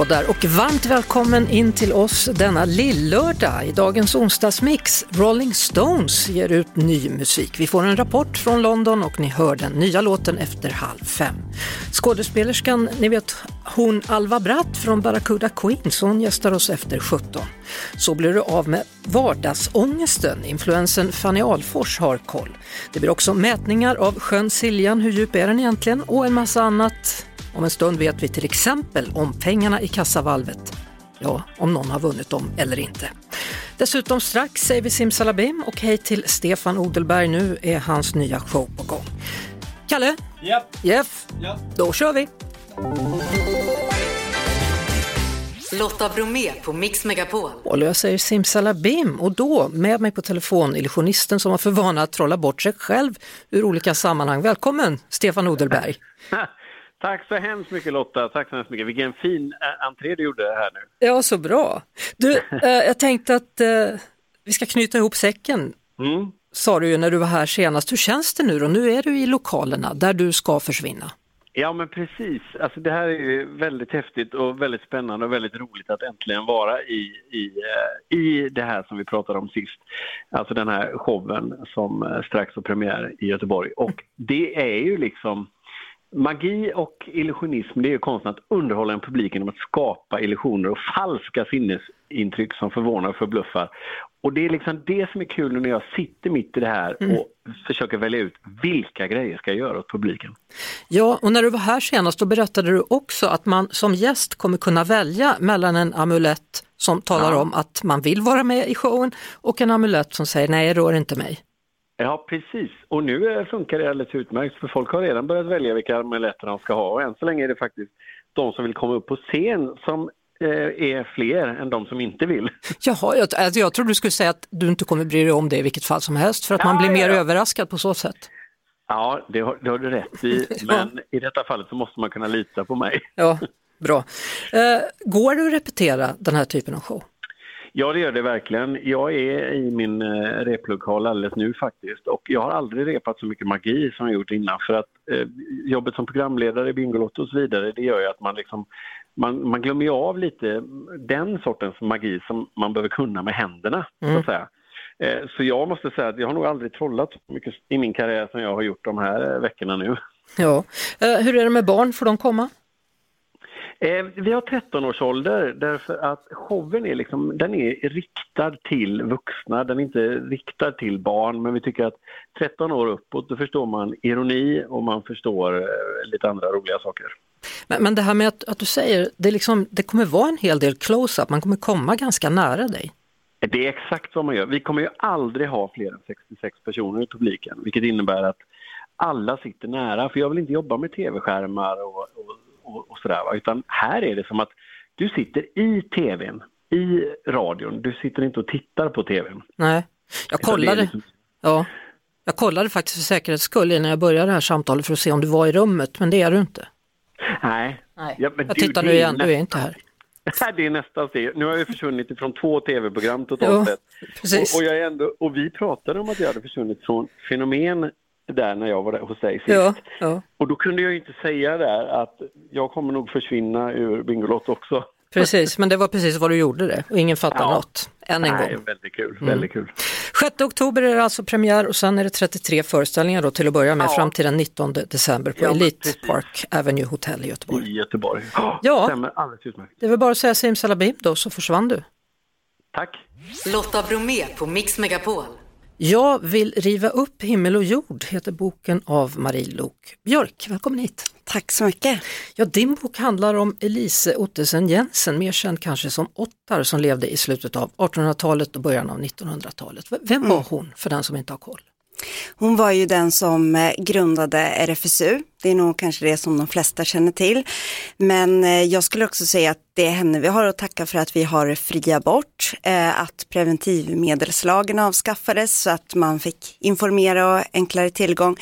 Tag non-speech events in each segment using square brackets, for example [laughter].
Hallå där och varmt välkommen in till oss denna lillördag. I dagens onsdagsmix, Rolling Stones ger ut ny musik. Vi får en rapport från London och ni hör den nya låten efter halv fem. Skådespelerskan, ni vet hon Alva Bratt från Barracuda Queens, hon gästar oss efter 17. Så blir du av med vardagsångesten. Influensen Fanny Alfors har koll. Det blir också mätningar av sjön Siljan, hur djup är den egentligen? Och en massa annat om en stund vet vi till exempel om pengarna i kassavalvet. Ja, om någon har vunnit dem eller inte. Dessutom strax säger vi simsalabim och hej till Stefan Odelberg. Nu är hans nya show på gång. Kalle? Japp. Jeff? Ja. Då kör vi! Lotta Bromé på Mix Megapol. Och jag säger simsalabim och då med mig på telefon illusionisten som har för vana att trolla bort sig själv ur olika sammanhang. Välkommen Stefan Odelberg! [laughs] Tack så hemskt mycket Lotta, tack så hemskt mycket. Vilken fin äh, entré du gjorde här nu. Ja, så bra! Du, [laughs] eh, jag tänkte att eh, vi ska knyta ihop säcken Mm. sa du ju när du var här senast. Hur känns det nu då? Nu är du i lokalerna där du ska försvinna. Ja men precis, alltså det här är väldigt häftigt och väldigt spännande och väldigt roligt att äntligen vara i, i, eh, i det här som vi pratade om sist. Alltså den här showen som eh, strax har premiär i Göteborg. Och det är ju liksom Magi och illusionism det är ju konsten att underhålla en publik genom att skapa illusioner och falska sinnesintryck som förvånar och förbluffar. Och det är liksom det som är kul när jag sitter mitt i det här och försöker välja ut vilka grejer ska jag göra åt publiken. Ja, och när du var här senast då berättade du också att man som gäst kommer kunna välja mellan en amulett som talar Ja. om att man vill vara med i showen och en amulett som säger nej, rör inte mig. Ja, precis. Och nu eh, funkar det alldeles utmärkt för folk har redan börjat välja vilka amuletter de ska ha och än så länge är det faktiskt de som vill komma upp på scen som eh, är fler än de som inte vill. [laughs] Jaha, jag, alltså jag trodde du skulle säga att du inte kommer bry dig om det i vilket fall som helst för att man Ja, blir mer ja, ja. överraskad på så sätt. Ja, det har, det har du rätt i, [laughs] men i detta fallet så måste man kunna lita på mig. Ja, bra. Eh, går det att repetera den här typen av show? Ja, det gör det verkligen. Jag är i min eh, replokal alldeles nu faktiskt och jag har aldrig repat så mycket magi som jag gjort innan för att eh, jobbet som programledare i Bingolotto och så vidare det gör ju att man liksom man, man glömmer ju av lite den sortens magi som man behöver kunna med händerna så att säga. Eh, så jag måste säga att jag har nog aldrig trollat så mycket i min karriär som jag har gjort de här eh, veckorna nu. Ja. Eh, hur är det med barn, får de komma? Eh, vi har 13-årsålder därför att showen är, liksom, den är riktad till vuxna, den är inte riktad till barn men vi tycker att 13 år uppåt då förstår man ironi och man förstår eh, lite andra roliga saker. Men, men det här med att, att du säger, det, liksom, det kommer vara en hel del close-up, man kommer komma ganska nära dig. Det är exakt vad man gör. Vi kommer ju aldrig ha fler än 66 personer i publiken vilket innebär att alla sitter nära för jag vill inte jobba med tv-skärmar och, och, och, och sådär va? utan här är det som att du sitter i tvn, i radion, du sitter inte och tittar på tvn. Nej, jag det kollade, liksom- ja, jag kollade faktiskt för säkerhets skull innan jag började det här samtalet för att se om du var i rummet, men det är du inte. Nej. Nej. Ja, jag du, tittar det nu igen, du är inte här. [laughs] Det är nästa steg. Nu har jag försvunnit ifrån två tv-program totalt sett. Och, och, jag är ändå, och vi pratade om att jag hade försvunnit från fenomen där när jag var där hos dig sist. Ja, ja, Och då kunde jag inte säga där att jag kommer nog försvinna ur Bingolotto också. precis, men det var precis vad du gjorde det och ingen fattar Ja. något, än en Nej, gång. Mm. väldigt kul, väldigt kul. 6 oktober är det alltså premiär och sen är det 33 föreställningar då till att börja med Ja. fram till den 19 december på Ja, Elite precis. Park Avenue Hotel i Göteborg. I Göteborg. Ja. Stämmer alldeles utmärkt. Det är väl bara att säga simsalabim då så försvann du. Tack. Lotta Bromé på Mix Megapol. Jag vill riva upp himmel och jord heter boken av Marie Lok Björk. Välkommen hit! Tack så mycket. Ja, din bok handlar om Elise Ottesen Jensen, mer känd kanske som Ottar, som levde i slutet av 1800-talet och början av 1900-talet. V- Vem var hon, för den som inte har koll? Hon var ju den som eh, grundade RFSU. Det är nog kanske det som de flesta känner till. Men eh, jag skulle också säga att det är henne vi har att tacka för att vi har fri abort, eh, att preventivmedelslagen avskaffades så att man fick informera och enklare tillgång.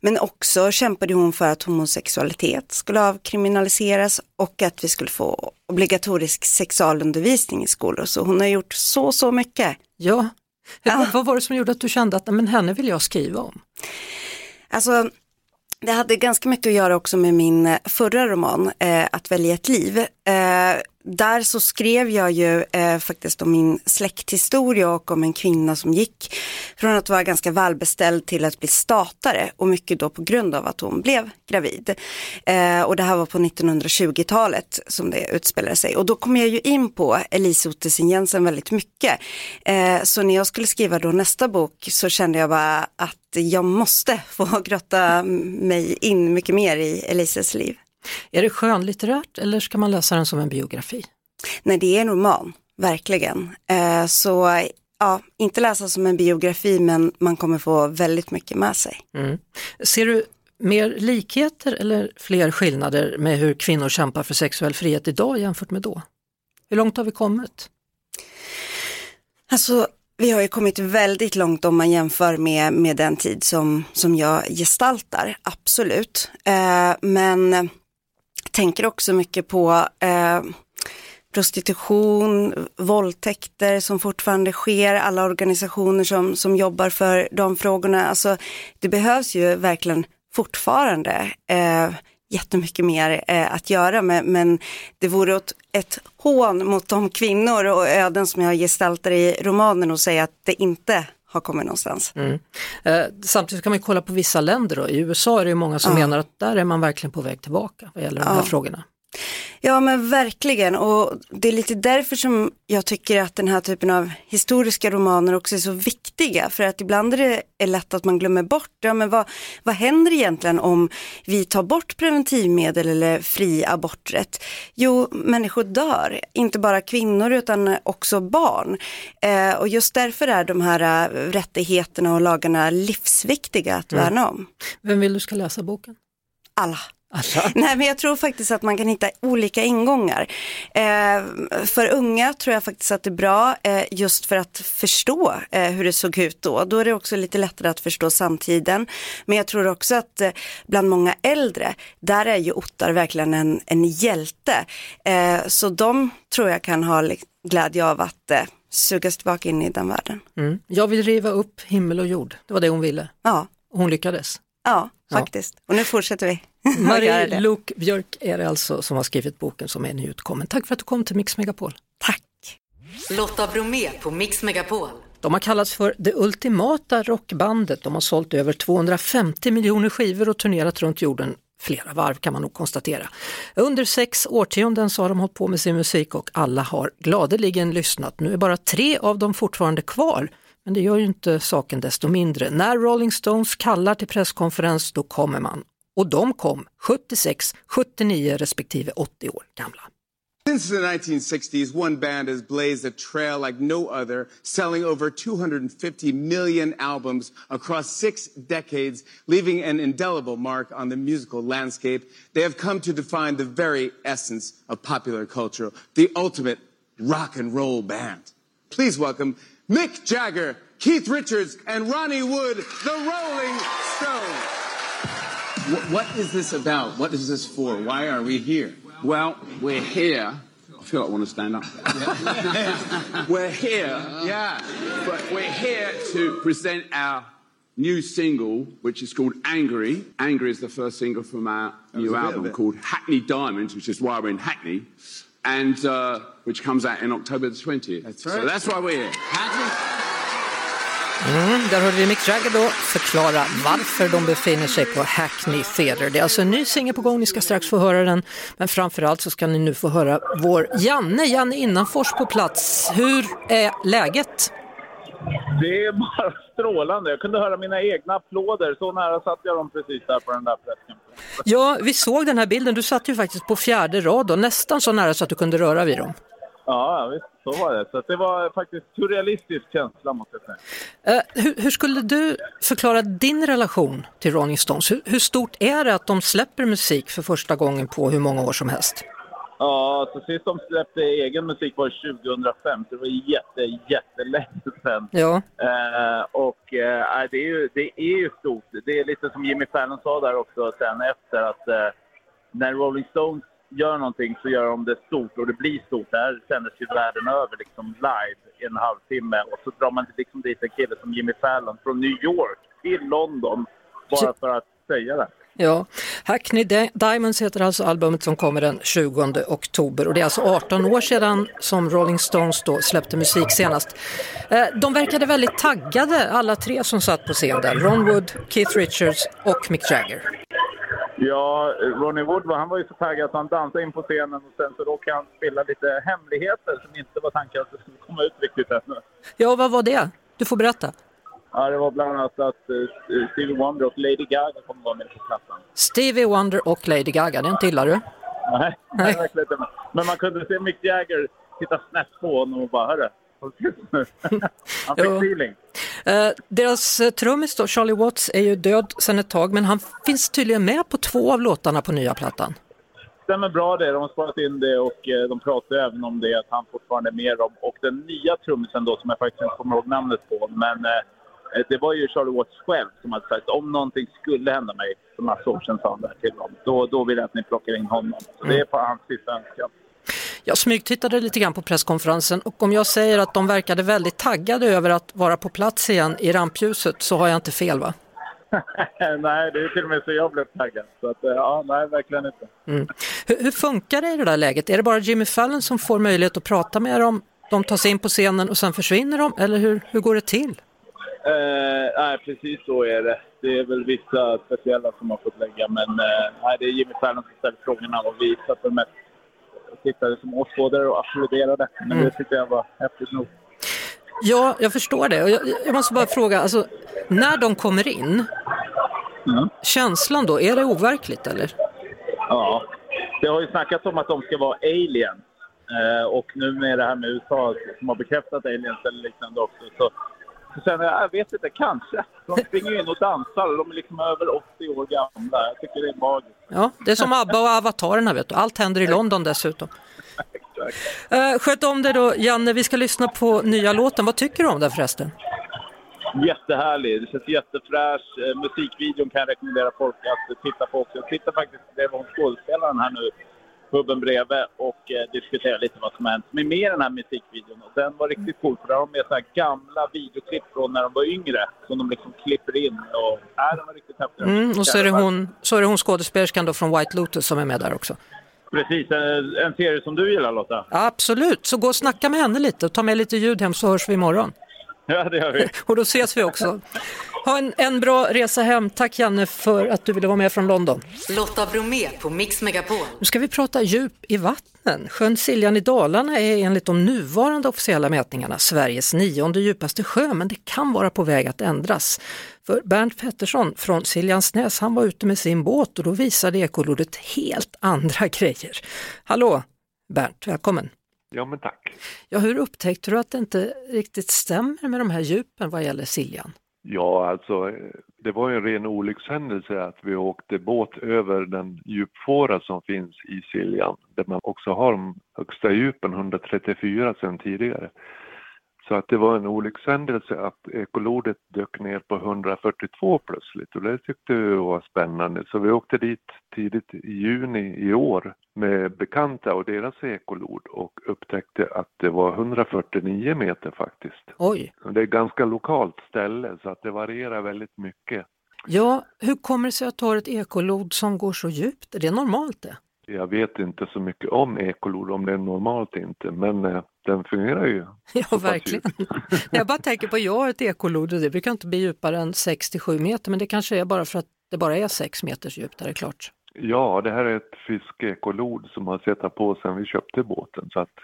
Men också kämpade hon för att homosexualitet skulle avkriminaliseras och att vi skulle få obligatorisk sexualundervisning i skolor. Så hon har gjort så, så mycket. Ja, ja. [laughs] vad var det som gjorde att du kände att men henne vill jag skriva om? Alltså, det hade ganska mycket att göra också med min eh, förra roman, eh, Att välja ett liv. Eh, där så skrev jag ju eh, faktiskt om min släkthistoria och om en kvinna som gick från att vara ganska välbeställd till att bli statare och mycket då på grund av att hon blev gravid. Eh, och det här var på 1920-talet som det utspelade sig och då kom jag ju in på Elise Ottesen Jensen väldigt mycket. Eh, så när jag skulle skriva då nästa bok så kände jag bara att jag måste [laughs] få grotta mig in mycket mer i Elises liv. Är det skönlitterärt eller ska man läsa den som en biografi? Nej, det är en roman, verkligen. Eh, så ja, inte läsa som en biografi men man kommer få väldigt mycket med sig. Mm. Ser du mer likheter eller fler skillnader med hur kvinnor kämpar för sexuell frihet idag jämfört med då? Hur långt har vi kommit? Alltså, vi har ju kommit väldigt långt om man jämför med, med den tid som, som jag gestaltar, absolut. Eh, men tänker också mycket på eh, prostitution, våldtäkter som fortfarande sker, alla organisationer som, som jobbar för de frågorna. Alltså, det behövs ju verkligen fortfarande eh, jättemycket mer eh, att göra men, men det vore ett, ett hån mot de kvinnor och öden som jag gestaltar i romanen och säga att det inte har kommit någonstans. Mm. Eh, samtidigt kan man kolla på vissa länder då. i USA är det många som ja. menar att där är man verkligen på väg tillbaka vad gäller ja. de här frågorna. Ja men verkligen och det är lite därför som jag tycker att den här typen av historiska romaner också är så viktiga för att ibland är det lätt att man glömmer bort, ja men vad, vad händer egentligen om vi tar bort preventivmedel eller fri aborträtt? Jo, människor dör, inte bara kvinnor utan också barn. Eh, och just därför är de här äh, rättigheterna och lagarna livsviktiga att mm. värna om. Vem vill du ska läsa boken? Alla. Alltså. [laughs] Nej men jag tror faktiskt att man kan hitta olika ingångar. Eh, för unga tror jag faktiskt att det är bra eh, just för att förstå eh, hur det såg ut då. Då är det också lite lättare att förstå samtiden. Men jag tror också att eh, bland många äldre, där är ju Ottar verkligen en, en hjälte. Eh, så de tror jag kan ha glädje av att eh, sugas tillbaka in i den världen. Mm. Jag vill riva upp himmel och jord, det var det hon ville. Ja. hon lyckades. Ja, faktiskt. Ja. Och nu fortsätter vi. [laughs] Marie Luke Björk är det alltså som har skrivit boken som är nyutkommen. Tack för att du kom till Mix Megapol. Tack. Lotta Bromé på Mix Megapol. De har kallats för det ultimata rockbandet. De har sålt över 250 miljoner skivor och turnerat runt jorden flera varv kan man nog konstatera. Under sex årtionden så har de hållit på med sin musik och alla har gladeligen lyssnat. Nu är bara tre av dem fortfarande kvar men det gör ju inte saken desto mindre. När Rolling Stones kallar till presskonferens då kommer man. Och de kom 76, 79 respektive 80 år gamla. Since the 1960s, one band has blazed a trail like no other, selling over 250 million albums across six decades, leaving an indelible mark on the musical landscape. They have come to define the very essence of popular culture, the ultimate rock and roll band. Please welcome Mick Jagger, Keith Richards, and Ronnie Wood, the Rolling Stones. What is this about? What is this for? Why are we here? Well, we're here. I feel like I want to stand up. [laughs] we're here, yeah, but we're here to present our new single, which is called Angry. Angry is the first single from our new album called Hackney Diamonds, which is why we're in Hackney. And uh, which comes out in October the 20th. That's right. So that's why we're here. Mm, där hörde vi Mick Jagger då förklara varför de befinner sig på Hackney Theatre. Det är alltså en ny singel på gång, ni ska strax få höra den. Men framförallt så ska ni nu få höra vår Janne, Janne Innanfors på plats. Hur är läget? Det är bara strålande. Jag kunde höra mina egna applåder. Så nära satt jag dem precis där på den där presskonferensen. Ja, vi såg den här bilden. Du satt ju faktiskt på fjärde rad och nästan så nära så att du kunde röra vid dem. Ja, visst, så var det. Så det var faktiskt surrealistisk känsla måste jag säga. Uh, hur, hur, skulle du förklara din relation till Rolling Stones? Hur, hur stort är det att de släpper musik för första gången på hur många år som helst? Ja, så sist de släppte egen musik var 2005, så det var jätte, jättelänge sedan. Ja. Eh, och eh, det, är ju, det är ju stort. Det är lite som Jimmy Fallon sa där också sen efter att eh, när Rolling Stones gör någonting så gör de det stort och det blir stort. Det här sändes ju världen över liksom live i en halvtimme och så drar man liksom dit en kille som Jimmy Fallon från New York till London bara för att säga det. Ja, Hackney Diamonds heter alltså albumet som kommer den 20 oktober och det är alltså 18 år sedan som Rolling Stones då släppte musik senast. Eh, de verkade väldigt taggade alla tre som satt på scen där, Ron Wood, Keith Richards och Mick Jagger. Ja, Ronnie Wood han var ju så taggad att han dansade in på scenen och sen så råkade han spela lite hemligheter som inte var tanken att det skulle komma ut riktigt ännu. Ja, vad var det? Du får berätta. Ja, det var bland annat att uh, Stevie Wonder och Lady Gaga kommer vara med på plattan. Stevie Wonder och Lady Gaga, den gillar du? Nej, [laughs] nej. verkligen inte. Men man kunde se Mick Jagger titta snett på honom och bara, hörru, [laughs] han fick feeling. Uh, deras uh, trummis då, Charlie Watts, är ju död sedan ett tag men han finns tydligen med på två av låtarna på nya plattan. Stämmer bra det, de har sparat in det och uh, de pratar även om det att han fortfarande är med dem. Och den nya trummisen då som jag faktiskt inte kommer ihåg namnet på men Eh, det var ju Charlie Watts själv som hade sagt om någonting skulle hända mig för massa år sedan sa han där till dem, då, då vill jag att ni plockar in honom. Så det är på hans sista önskan. Jag smygtittade lite grann på presskonferensen och om jag säger att de verkade väldigt taggade över att vara på plats igen i rampljuset så har jag inte fel va? [laughs] nej, det är till och med så jag blev taggad. Så att, eh, ja, nej, verkligen inte. Mm. Hur, hur, funkar det i det där läget? Är det bara Jimmy Fallon som får möjlighet att prata med dem? De tar sig in på scenen och sen försvinner de? Eller hur, hur går det till? Eh, nej, precis så är det. Det är väl vissa speciella som har fått lägga, men eh, det är Jimmy Fallon som ställer frågorna och vi satt väl mest tittade som åskådare och applåderade. Men mm. det tyckte jag var häftigt nog. Ja, jag förstår det. Jag, jag måste bara fråga, alltså, när de kommer in, mm. känslan då, är det overkligt eller? Ja, det har ju snackats om att de ska vara aliens. Eh, och nu med det här med USA som har bekräftat aliens eller liknande också, så så sen, jag vet inte, kanske. De springer in och dansar. De är liksom över 80 år gamla. Jag tycker det är magiskt. Ja, det är som ABBA och Avatarerna vet du. Allt händer i London dessutom. Uh, sköt om det då, Janne. Vi ska lyssna på nya låten. Vad tycker du om den förresten? Jättehärlig. Det känns jättefräsch. Uh, musikvideon kan jag rekommendera folk att titta på också. Jag tittar faktiskt hon skådespelaren här nu puben bredvid och eh, diskutera lite vad som hänt med mer den här musikvideon. Och den var riktigt cool för där har de med så gamla videoklipp från när de var yngre som de liksom klipper in. Och, äh, den var riktigt häftig. Mm, och så är, det hon, så är det hon skådespelerskan då från White Lotus som är med där också. Precis, en, en serie som du gillar Lotta. Absolut, så gå och snacka med henne lite och ta med lite ljud hem så hörs vi imorgon. Ja, det gör vi. och då ses vi också. Ha en, en bra resa hem. Tack Janne för att du ville vara med från London. Lotta Bromé på Mix Megapol. Nu ska vi prata djup i vattnen. Sjön Siljan i Dalarna är enligt de nuvarande officiella mätningarna Sveriges nionde djupaste sjö, men det kan vara på väg att ändras. För Bernt Pettersson från Siljansnäs, han var ute med sin båt och då visade ekolodet helt andra [laughs] grejer. Hallå Bernt, välkommen! Ja men tack! Ja, hur upptäckte du att det inte riktigt stämmer med de här djupen vad gäller Siljan? Ja, alltså det var ju en ren olyckshändelse att vi åkte båt över den djupfåra som finns i Siljan där man också har de högsta djupen, 134 sedan tidigare. Så att det var en olyckshändelse att ekolodet dök ner på 142 plötsligt och det tyckte vi var spännande. Så vi åkte dit tidigt i juni i år med bekanta och deras ekolod och upptäckte att det var 149 meter faktiskt. Oj! Det är ett ganska lokalt ställe så att det varierar väldigt mycket. Ja, hur kommer det sig att du har ett ekolod som går så djupt? Är det normalt det? Jag vet inte så mycket om ekolod, om det är normalt inte, men eh, den fungerar ju. [laughs] Ja, verkligen. jag bara tänker på, jag har ett ekolod och det brukar inte bli djupare än 6-7 meter, men det kanske är bara för att det bara är 6 meters djup där det är klart. Ja, det här är ett fiskekolod som har suttit på sedan vi köpte båten, så att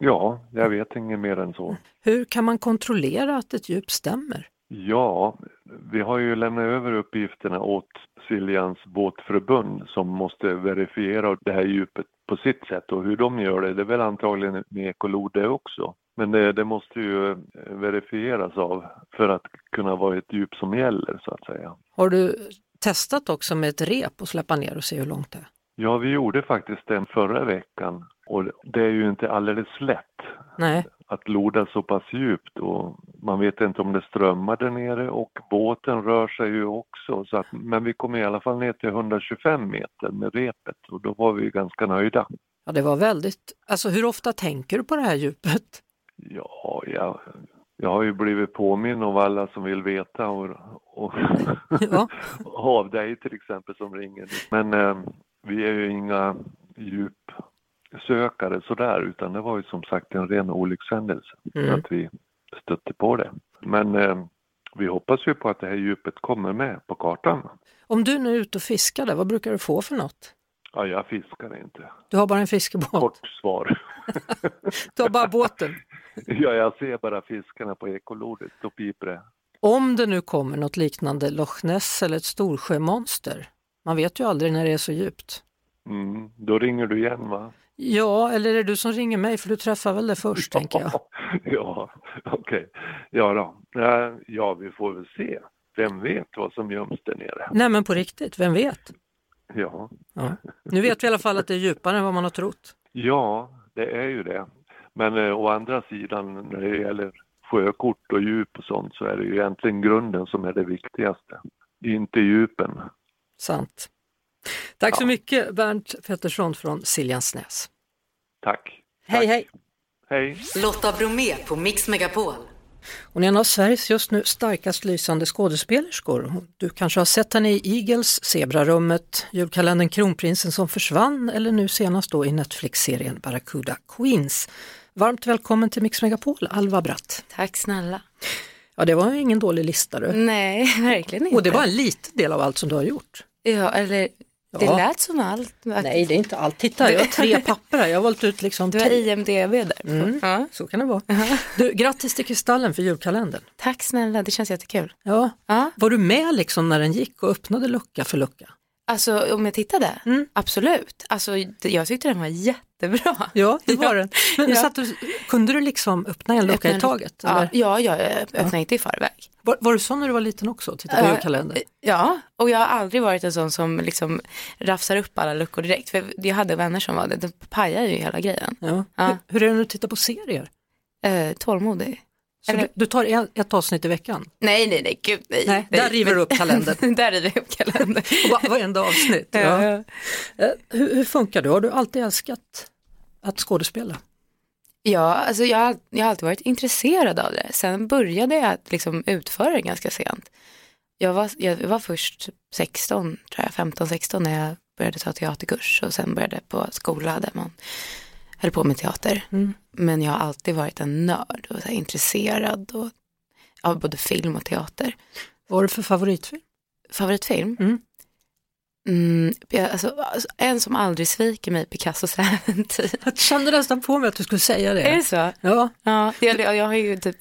ja, jag vet inget mer än så. Hur kan man kontrollera att ett djup stämmer? Ja, vi har ju lämnat över uppgifterna åt Siljans båtförbund som måste verifiera det här djupet på sitt sätt och hur de gör det, det är väl antagligen med ekolod det också. Men det, det, måste ju verifieras av för att kunna vara ett djup som gäller så att säga. Har du testat också med ett rep och släppa ner och se hur långt det är? Ja, vi gjorde faktiskt det förra veckan och det är ju inte alldeles lätt Nej. Att loda så pass djupt och man vet inte om det strömmar där nere och båten rör sig ju också. Så att, men vi kom i alla fall ner till 125 meter med repet och då var vi ganska nöjda. Ja, det var väldigt, alltså hur ofta tänker du på det här djupet? Ja, jag, jag har ju blivit påminn av alla som vill veta och, och [laughs] Ja. [laughs] av dig till exempel som ringer. Men eh, vi är ju inga djupsökare sådär utan det var ju som sagt en ren olyckshändelse Mm. att vi stötte på det. Men eh, vi hoppas ju på att det här djupet kommer med på kartan. Om du nu är ute och fiskar där, vad brukar du få för något? Ja, jag fiskar inte. Du har bara en fiskebåt, Kort svar. [laughs] du har bara båten. [laughs] ja, jag ser bara fiskarna på ekolodet, då piper det. Om det nu kommer något liknande Loch Ness eller ett storsjömonster, man vet ju aldrig när det är så djupt. Mm, då ringer du igen va? Ja, eller är det du som ringer mig för du träffar väl det först tänker jag. [laughs] ja, okej. Ja då. Eh, Ja, vi får väl se. Vem vet vad som göms där nere? Nej men på riktigt, vem vet? Ja. Ja. Nu vet vi i alla fall att det är djupare än vad man har trott. ja, det är ju det. Men eh, å andra sidan när det gäller sjökort och djup och sånt så är det ju egentligen grunden som är det viktigaste. Inte djupen. Sant. Tack så Ja. mycket Bernt Pettersson från Siljansnäs. Tack. Hej hej! Hej. Lotta Bromé på Mix Megapol. Hon är en av Sveriges just nu starkast lysande skådespelerskor. Du kanske har sett henne i Eagles, Zebrarummet, julkalendern Kronprinsen som försvann eller nu senast då i Netflix-serien Barracuda Queens. Varmt välkommen till Mix Megapol, Alva Bratt. Tack snälla. Ja, det var ju ingen dålig lista du. Nej, [laughs] verkligen inte. Och det var en liten del av allt som du har gjort. Ja, eller det Ja. lät som allt. Nej, det är inte allt. Titta, jag har tre papper här. Jag har valt ut liksom Du har. IMDB där. Mm. Ja. Så kan det vara. Du, grattis till Kristallen för julkalendern. Tack snälla, det känns jättekul. Ja. Ja. Var du med liksom när den gick och öppnade lucka för lucka? Alltså om jag tittade, Mm. absolut. Alltså det- jag tyckte den var jättebra. Ja, det var Ja. den. Men Ja. satt du, kunde du liksom öppna en lucka Öppna i taget? Ja, Eller? ja, jag öppnade inte i förväg. Var, var du så när du var liten också? Titta på Ja, julkalendern? Ja, och jag har aldrig varit en sån som liksom rafsar upp alla luckor direkt. För jag hade vänner som var det, det pajar ju hela grejen. Ja. Ja. Hur, hur är det när du tittar på serier? Eh, tålmodig. Så Eller- du, du tar ett, ett avsnitt i veckan? Nej, nej, nej, gud nej. Nej, där river du upp kalendern. [laughs] där river jag upp kalendern. [laughs] Och va- Varenda avsnitt? Ja, Ja. Eh, Hur, hur funkar det? Har du alltid älskat att skådespela? Ja, alltså jag, har- jag har alltid varit intresserad av det. Sen började jag liksom utföra det ganska sent. Jag var, jag var först 16, tror jag, 15-16 när jag började ta teaterkurs och sen började på skola där man höll på med teater. Mm. Men jag har alltid varit en nörd och här intresserad och, av både film och teater. Vad har du för favoritfilm? Favoritfilm? Mm. Mm, alltså, alltså, en som aldrig sviker mig, Picassos äventyr. Jag kände nästan på mig att du skulle säga det. Är det så? Ja, Ja, jag, jag har ju typ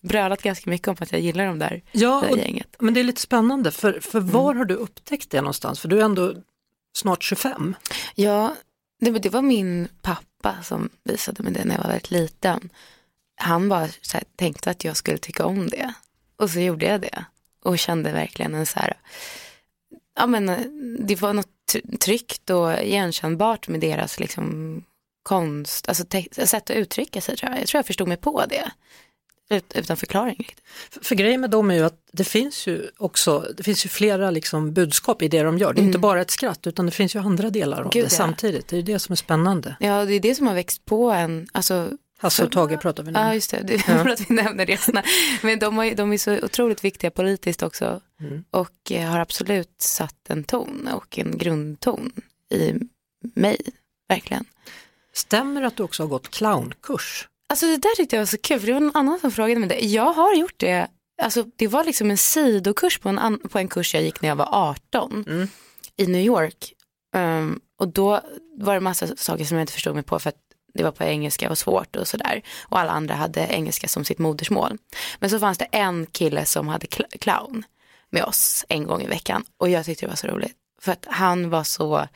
brölat ganska mycket om att jag gillar de där, ja det och, där gänget. men det är lite spännande för, för var har du upptäckt det någonstans? För du är ändå snart 25. Ja, det, det var min pappa som visade mig det när jag var väldigt liten. Han bara här, tänkte att jag skulle tycka om det. Och så gjorde jag det. Och kände verkligen en så här, ja men eh, det var något tr- tryggt och igenkännbart med deras liksom konst, alltså sätt att uttrycka sig tror jag. Jag tror jag förstod mig på det. Ut, utan förklaring. För, för grejen med dem är ju att det finns ju också, det finns ju flera liksom budskap i det de gör. Det är inte bara ett skratt utan det finns ju andra delar av Mm. Gud, det samtidigt. Det är ju det som är spännande. Ja, det är det som har växt på en, alltså Hasse och Tage pratar vi nu Ja, just det. Det Ja. [laughs] är att vi nämner resorna. Men de, har, de är så otroligt viktiga politiskt också Mm. och eh, har absolut satt en ton och en grundton i mig, verkligen. Stämmer det att du också har gått clownkurs? Alltså det där tyckte jag var så kul, för det var någon annan som frågade mig det. Jag har gjort det, alltså det var liksom en sidokurs på en, på en kurs jag gick när jag var 18 Mm. i New York. Ehm, och då var det massa saker som jag inte förstod mig på för att det var på engelska och svårt och sådär. Och alla andra hade engelska som sitt modersmål. Men så fanns det en kille som hade cl- clown med oss en gång i veckan. Och jag tyckte det var så roligt. För att han var så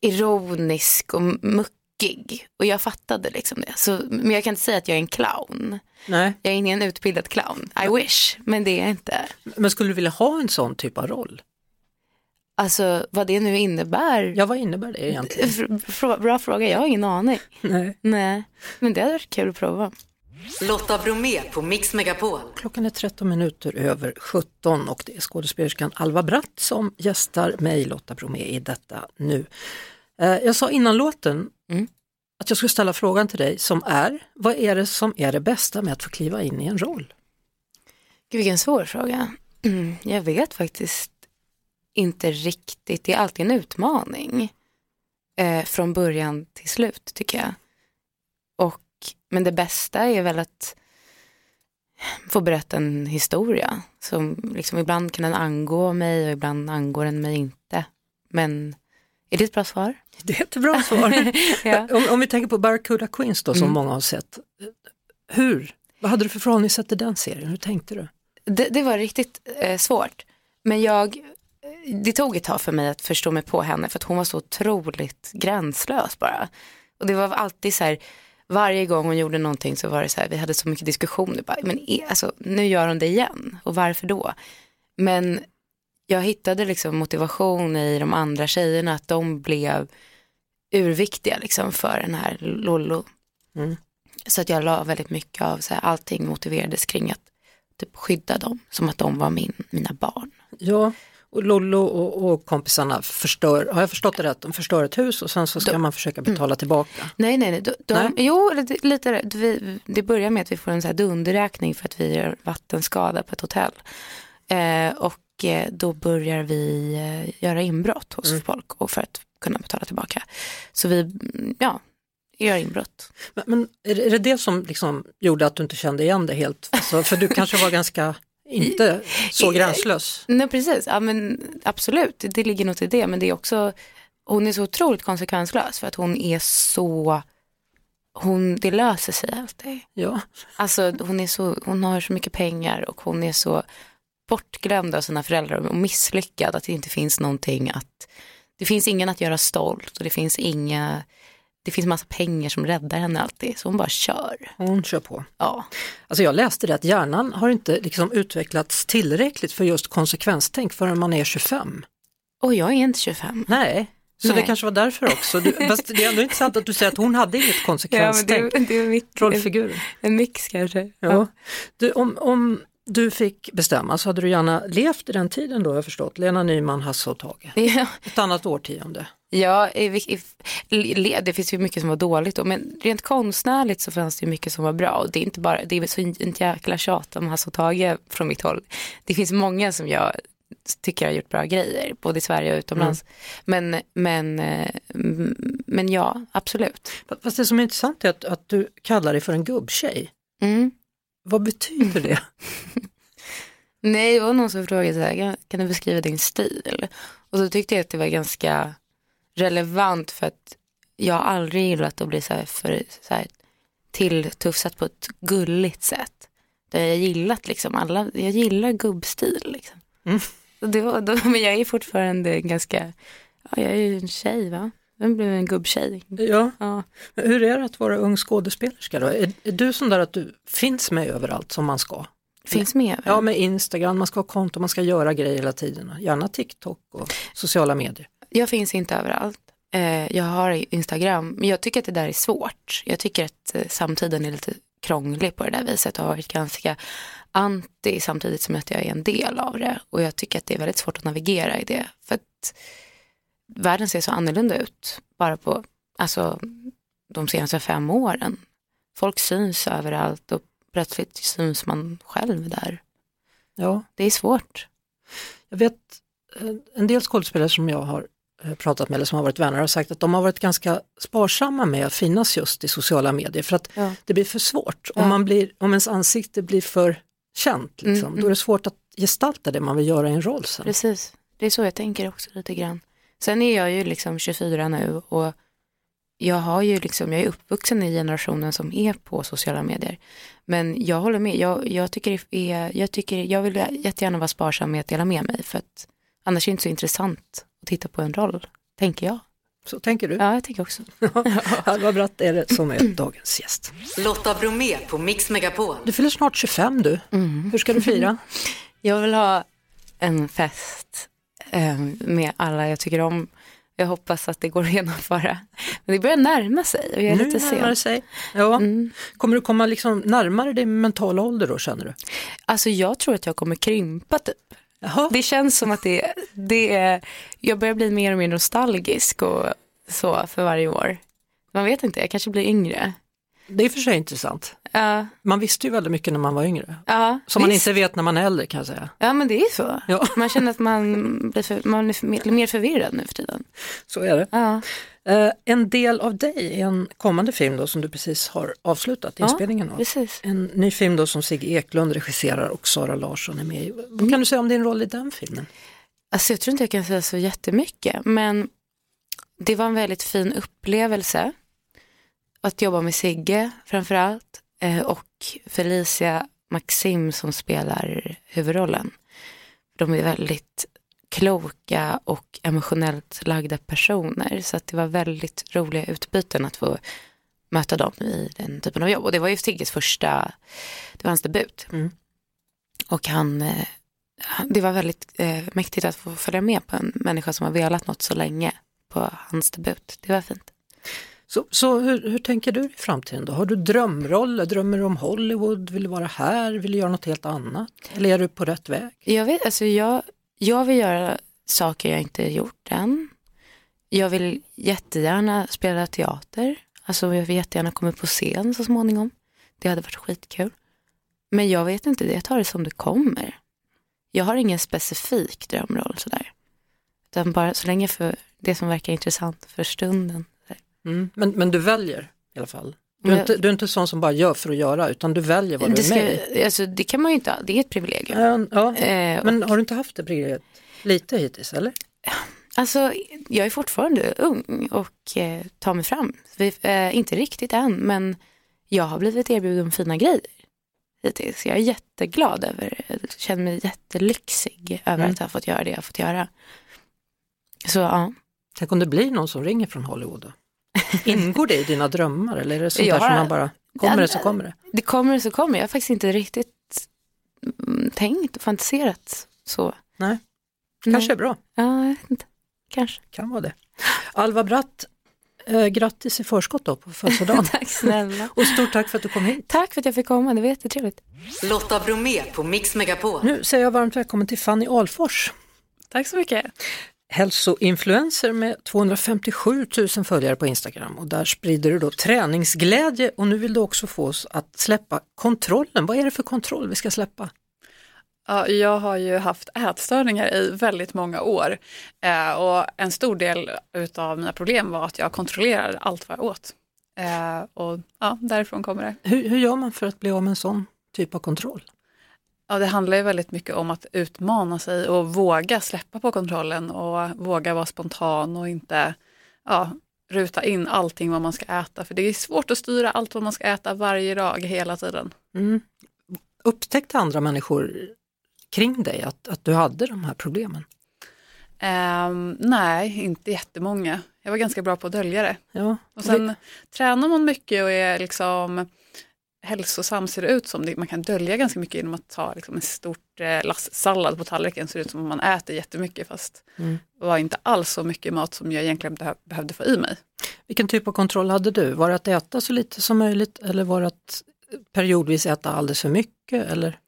ironisk och muckig. Och jag fattade liksom det. Så, men jag kan inte säga att jag är en clown. Nej, Jag är ingen utbildad clown. I wish, men det är jag inte. men skulle du vilja ha en sån typ av roll? Alltså vad det nu innebär. Ja, vad innebär det egentligen? Bra fråga, jag har ingen aning. Nej. Nej, men det hade varit kul att prova. Lotta Bromé på Mix Megapol. Klockan är 13 minuter över 17 och det är skådespelerskan Alva Bratt som gästar mig, Lotta Bromé, i detta nu. Eh, Jag sa innan låten Mm. att jag skulle ställa frågan till dig som är, vad är det som är det bästa med att få kliva in i en roll? Gud, vilken svår fråga. Mm, [clears throat] Jag vet faktiskt inte riktigt. Det är alltid en utmaning. Eh, från början till slut tycker jag. Men det bästa är väl att få berätta en historia. Som liksom, ibland kan den angå mig och ibland angår den mig inte. Men är det ett bra svar? Det är ett bra svar. [laughs] Ja. om, om vi tänker på Barracuda Queens då som Mm. många har sett. Hur? Vad hade du för förhållningssätt till den serien? Hur tänkte du? Det, det var riktigt eh, svårt. Men jag, det tog ett tag för mig att förstå mig på henne för att hon var så otroligt gränslös bara. Och det var alltid så här, varje gång hon gjorde någonting så var det så här, vi hade så mycket diskussioner, bara, men e- alltså, nu gör hon det igen och varför då? Men jag hittade liksom motivation i de andra tjejerna att de blev urviktiga liksom för den här Lollo. Mm. Så att jag la väldigt mycket av så här, allting motiverades kring att typ skydda dem som att de var min, mina barn. Ja, och Lollo och, och kompisarna förstör, har jag förstått det rätt, de förstör ett hus och sen så ska De- man försöka betala tillbaka. Nej, nej, nej. De, de, Nej. Jo, lite, vi, det börjar med att vi får en så här dunderräkning för att vi gör vattenskada på ett hotell. Eh, och eh, då börjar vi eh, göra inbrott hos Mm. folk och för att kunna betala tillbaka. Så vi, mm, ja, gör inbrott. Men, men är, det, är det det som liksom gjorde att du inte kände igen det helt? Alltså, för du kanske var [laughs] ganska, inte så gränslös. Nej, precis. Ja, men absolut, det, ligger något i det. Men det är också, hon är så otroligt konsekvenslös för att hon är så, hon, det löser sig alltid. Ja. Alltså hon, är så, hon har så mycket pengar och hon är så bortglömd av sina föräldrar och misslyckad att det inte finns någonting att, det finns ingen att göra stolt och det finns inga, det finns massa pengar som räddar henne alltid så hon bara kör. Hon kör på. Ja, Alltså jag läste det att hjärnan har inte liksom utvecklats tillräckligt för just konsekvenstänk förrän man är 25. och jag är inte 25. Nej, så Nej. det kanske var därför också. Du, [laughs] fast det är ändå intressant att du säger att hon hade inget konsekvenstänk. det är mitt, Rollfiguren. en mix kanske. Ja. Du, om, om du fick bestämma så hade du gärna levt i den tiden då jag förstått. Lena Nyman, Hasse och Tage. Ja. Ett annat årtionde. Ja, i, i, det finns ju mycket som var dåligt då, men rent konstnärligt så fanns det ju mycket som var bra och det är inte bara, det är så en jäkla tjat om Hasse och Tage från mitt håll. Det finns många som jag tycker har gjort bra grejer, både i Sverige och utomlands. Men, men, eh, men ja, absolut. Fast det som är intressant är att, att du kallar dig för en gubbtjej. Mm. Vad betyder det? [laughs] Nej, det var någon som frågade så här, kan, kan du beskriva din stil? Och så tyckte jag att det var ganska relevant för att jag har aldrig gillat att bli så här, för, så här tilltufsat på ett gulligt sätt. Jag gillat liksom alla, jag gillar gubbstil liksom. Mm. Det var, då, [laughs] men jag är fortfarande ganska, ja, jag är ju en tjej va? Jag blev en gubbtjej. Ja, Ja. hur är det att vara ung skådespelerska då? Är, är du sån där att du finns med överallt som man ska? Finns med. Ja, med Instagram, man ska ha konto, man ska göra grejer hela tiden. Gärna TikTok och sociala medier. Jag finns inte överallt. Eh, jag har Instagram, men jag tycker att det där är svårt. Jag tycker att eh, samtiden är lite krånglig på det där viset och har varit ganska anti samtidigt som att jag är en del av det. Och jag tycker att det är väldigt svårt att navigera i det. För att världen ser så annorlunda ut bara på alltså, de senaste fem åren. Folk syns överallt och plötsligt syns man själv där. Ja, Det är svårt. jag vet eh, en del skådespelare som jag har pratat med eller som har varit vänner har sagt att de har varit ganska sparsamma med att finnas just i sociala medier för att Ja. det blir för svårt. Ja. Om, man blir, om ens ansikte blir för känt, liksom, Mm, då är det svårt att gestalta det man vill göra i en roll sen. Precis, det är så jag tänker också lite grann. Sen är jag ju liksom 24 nu och jag har ju liksom, jag är uppvuxen i generationen som är på sociala medier. Men jag håller med, jag, jag tycker är, jag tycker, jag vill jättegärna vara sparsam med att dela med mig för att annars är det inte så intressant att titta på en roll, tänker jag. Så tänker du? Ja, jag tänker också. [laughs] Alva Bratt är det som är dagens gäst. Lotta Bromé på Mix Megapol. Du fyller snart 25 du. Mm. Hur ska du fira? [laughs] Jag vill ha en fest eh, med alla jag tycker om Jag hoppas att det går att genomföra. Men det börjar närma sig och jag är Nu lite sen. sig. Ja. Mm. Kommer du komma liksom närmare din mentala ålder då känner du? Alltså jag tror att jag kommer krympa typ. Jaha. Det känns som att det, det är, jag börjar bli mer och mer nostalgisk och så för varje år. Man vet inte, jag kanske blir yngre. Det är för sig intressant. Ja, Man visste ju väldigt mycket när man var yngre. ja, Som man inte vet när man är äldre kan jag säga. Ja men det är så. Ja. Man känner att man blir, för, man för, mer- förvirrad nu för tiden. Så är det. Ja. Eh, en del av dig är en kommande film då som du precis har avslutat inspelningen av. Precis. En ny film då som Sigge Eklund regisserar och Sara Larsson är med i. Vad Mm. kan du säga om din roll i den filmen? Alltså jag tror inte jag kan säga så jättemycket men det var en väldigt fin upplevelse att jobba med Sigge framförallt eh, och Felicia Maxim som spelar huvudrollen. De är väldigt kloka och emotionellt lagda personer så att det var väldigt roliga utbyten att få möta dem i den typen av jobb och det var ju Sigges första, det var hans debut. Mm. Och han, eh, det var väldigt eh, mäktigt att få följa med på en människa som har velat något så länge på hans debut. Det var fint. Så, så hur, hur tänker du i framtiden då? Har du drömroller? Drömmer du om Hollywood? Vill du vara här? Vill du göra något helt annat? Eller är du på rätt väg? Jag, vet, alltså jag, jag vill göra saker jag inte gjort än. Jag vill jättegärna spela teater. Alltså jag vill jättegärna komma upp på scen så småningom. Det hade varit skitkul. Men jag vet inte, jag tar det som det kommer. Jag har ingen specifik drömroll sådär. Utan bara så länge för det som verkar intressant för stunden. Mm. Men, men du väljer i alla fall? Du är, Men- inte, du är inte sån som bara gör för att göra utan du väljer vad du Det, är med i? ska, alltså, det kan man ju inte, det är ett privilegium. Ja, ja. Eh, Men har du inte haft det privilegiet lite hittills eller? Alltså, jag är fortfarande ung och eh, tar mig fram. Vi, eh, inte riktigt än, men jag har blivit erbjuden fina grejer hittills. Jag är jätteglad över, jag känner mig jättelyxig över Mm. att ha fått göra det jag har fått göra. Så ja, Tänk om det blir någon som ringer från Hollywood då? [laughs] Ingår det i dina drömmar eller är det sånt Jag där som man bara, kommer det så kommer det? det kommer så kommer. Jag har faktiskt inte riktigt mm, tänkt och fantiserat så. Nej, Nej. kanske är bra. Ja, jag vet inte. Kanske. Kan vara det. Alva Bratt, eh, grattis i förskott då på födelsedagen. [laughs] Tack snälla. Och stort tack för att du kom hit. Tack för att jag fick komma, det var jättetrevligt. Lotta Bromé på Mix Megapol. Nu säger jag varmt välkommen till Fanny Alfors. Tack så mycket. Hälsoinfluencer med 257 000 följare på Instagram och där sprider du då träningsglädje och nu vill du också få oss att släppa kontrollen. Vad är det för kontroll vi ska släppa? Ja, jag har ju haft ätstörningar i väldigt många år eh, och en stor del av mina problem var att jag kontrollerade allt vad jag åt. Eh, och ja, därifrån kommer det. Hur, hur gör man för att bli av med en sån typ av kontroll? Ja, det handlar ju väldigt mycket om att utmana sig och våga släppa på kontrollen och våga vara spontan och inte ja, ruta in allting vad man ska äta. För det är svårt att styra allt vad man ska äta varje dag hela tiden. Mm. Upptäckte andra människor kring dig att, att du hade de här problemen? Ehm, nej, inte jättemånga. Jag var ganska bra på att dölja det. Ja. Och sen tränar man mycket och är liksom hälsosam ser det ut som. Man kan dölja ganska mycket genom att ta liksom, en stort eh, lass sallad på tallriken. Ser det ut som att man äter jättemycket fast Mm. det var inte alls så mycket mat som jag egentligen behö- behövde få i mig. Vilken typ av kontroll hade du? Var det att äta så lite som möjligt eller var det att periodvis äta alldeles för mycket? Eller?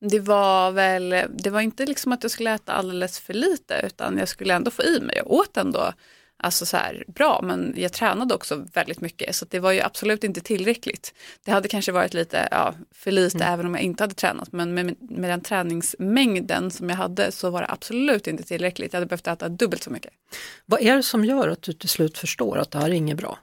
Det var väl, det var inte liksom att jag skulle äta alldeles för lite utan jag skulle ändå få i mig. Jag åt ändå alltså så här, bra men jag tränade också väldigt mycket så det var ju absolut inte tillräckligt. Det hade kanske varit lite ja, för lite även om jag inte hade tränat men med, med den träningsmängden som jag hade så var det absolut inte tillräckligt. Jag hade behövt äta dubbelt så mycket. Vad är det som gör att du till slut förstår att det här är inget bra?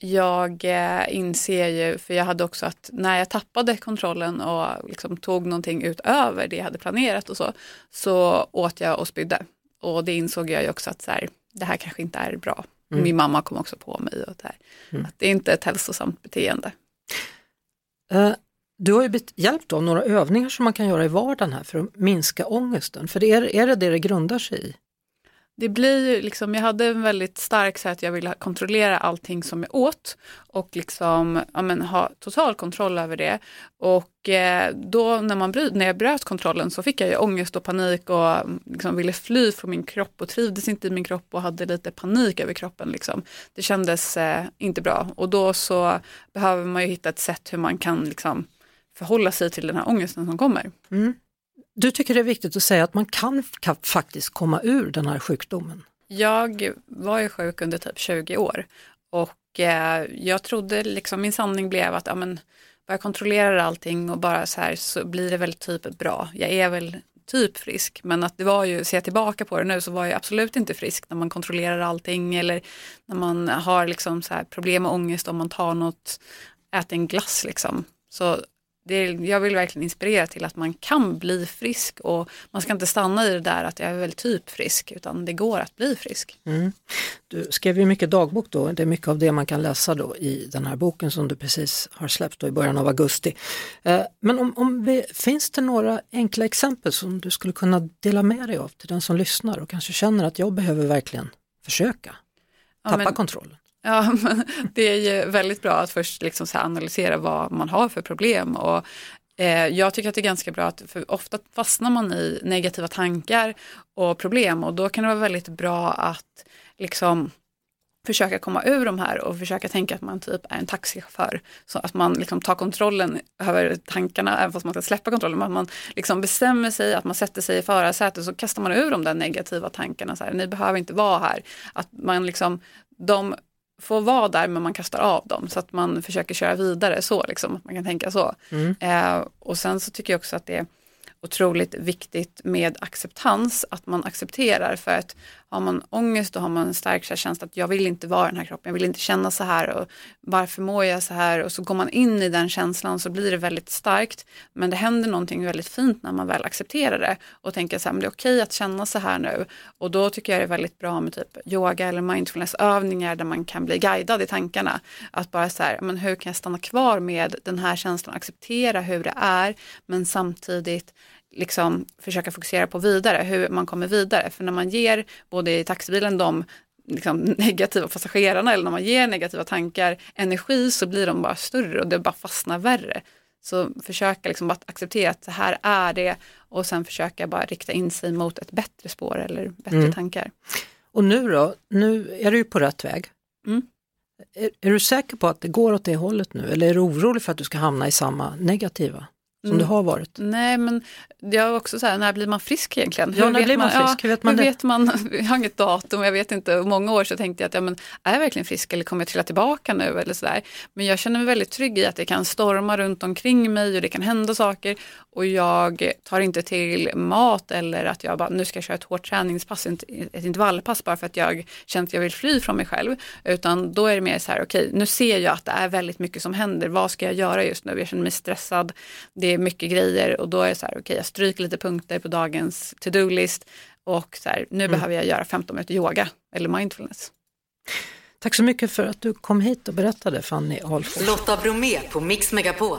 Jag eh, inser ju, för jag hade också att när jag tappade kontrollen och liksom tog någonting utöver det jag hade planerat och så, så åt jag och spydde. Och det insåg jag ju också att så här, det här kanske inte är bra. Mm. Min mamma kom också på mig och det här, Mm. att det är inte ett hälsosamt beteende. Eh, Du har ju hjälpt av några övningar som man kan göra i vardagen här för att minska ångesten. För det är, är det det det grundar sig i? Det blir ju liksom, jag hade en väldigt stark så att jag ville kontrollera allting som jag åt och liksom, ja, men, ha total kontroll över det. Och eh, då när, man bry, när jag bröt kontrollen så fick jag ju ångest och panik och mm, liksom ville fly från min kropp och trivdes inte i min kropp och hade lite panik över kroppen. Liksom. Det kändes eh, inte bra och då så behöver man ju hitta ett sätt hur man kan liksom, förhålla sig till den här ångesten som kommer. Mm. Du tycker det är viktigt att säga att man kan, kan faktiskt komma ur den här sjukdomen? Jag var ju sjuk under typ 20 år och eh, jag trodde liksom min sanning blev att ja, men, bara jag kontrollerar allting och bara så här så blir det väl typ bra. Jag är väl typ frisk men att det var ju, ser jag tillbaka på det nu så var jag absolut inte frisk när man kontrollerar allting eller när man har liksom så här problem med ångest om man tar något, äter en glass liksom. Så det, jag vill verkligen inspirera till att man kan bli frisk och man ska inte stanna i det där att jag är väl typ frisk utan det går att bli frisk. Mm. Du skrev ju mycket dagbok då, det är mycket av det man kan läsa då i den här boken som du precis har släppt i början av augusti. Eh, men om, om vi, finns det några enkla exempel som du skulle kunna dela med dig av till den som lyssnar och kanske känner att jag behöver verkligen försöka tappa ja, men, kontrollen? Ja, men det är ju väldigt bra att först liksom så analysera vad man har för problem. Och, eh, jag tycker att det är ganska bra att för ofta fastnar man i negativa tankar och problem och då kan det vara väldigt bra att liksom försöka komma ur de här och försöka tänka att man typ är en taxichaufför. Så att man liksom tar kontrollen över tankarna, även fast man ska släppa kontrollen. Men att man liksom bestämmer sig, att man sätter sig i förarsätet så kastar man ur de där negativa tankarna. Så här, Ni behöver inte vara här. Att man liksom, de får vara där men man kastar av dem så att man försöker köra vidare så liksom, man kan tänka så. Mm. Eh, och sen så tycker jag också att det är otroligt viktigt med acceptans, att man accepterar för att har man ångest då har man en stark känsla att jag vill inte vara den här kroppen, jag vill inte känna så här och varför mår jag så här? Och så går man in i den känslan så blir det väldigt starkt. Men det händer någonting väldigt fint när man väl accepterar det och tänker så här, men det är okej att känna så här nu. Och då tycker jag det är väldigt bra med typ yoga eller mindfulnessövningar där man kan bli guidad i tankarna. Att bara så här, men hur kan jag stanna kvar med den här känslan, acceptera hur det är? Men samtidigt liksom försöka fokusera på vidare, hur man kommer vidare. För när man ger både i taxibilen de liksom, [laughs] negativa passagerarna eller när man ger negativa tankar energi så blir de bara större och det bara fastnar värre. Så försöka liksom bara acceptera att så här är det och sen försöka bara rikta in sig mot ett bättre spår eller bättre mm. tankar. Och nu då, nu är du ju på rätt väg. Mm. Är, är, du säker på att det går åt det hållet nu eller är du orolig för att du ska hamna i samma negativa? Som mm. det har varit? Nej men jag är också så här, när blir man frisk egentligen? Ja, hur när blir man, man frisk? Hur vet man hur det? Vet man, [laughs] jag har inget datum, jag vet inte. Många år så tänkte jag att ja, men, är jag verkligen frisk eller kommer jag trilla tillbaka nu? Eller så där. Men jag känner mig väldigt trygg i att det kan storma runt omkring mig och det kan hända saker. Och jag tar inte till mat eller att jag bara, nu ska jag köra ett hårt träningspass, ett intervallpass bara för att jag känner att jag vill fly från mig själv. Utan då är det mer så här, okej, okay, nu ser jag att det är väldigt mycket som händer. Vad ska jag göra just nu? Jag känner mig stressad. Det är mycket grejer och då är det så här, okej, okay, jag stryker lite punkter på dagens to-do-list och så här, nu mm. behöver jag göra 15 minuter yoga eller mindfulness. Tack så mycket för att du kom hit och berättade Fanny Ahlfors. Lotta Bromé på Mix Megapol.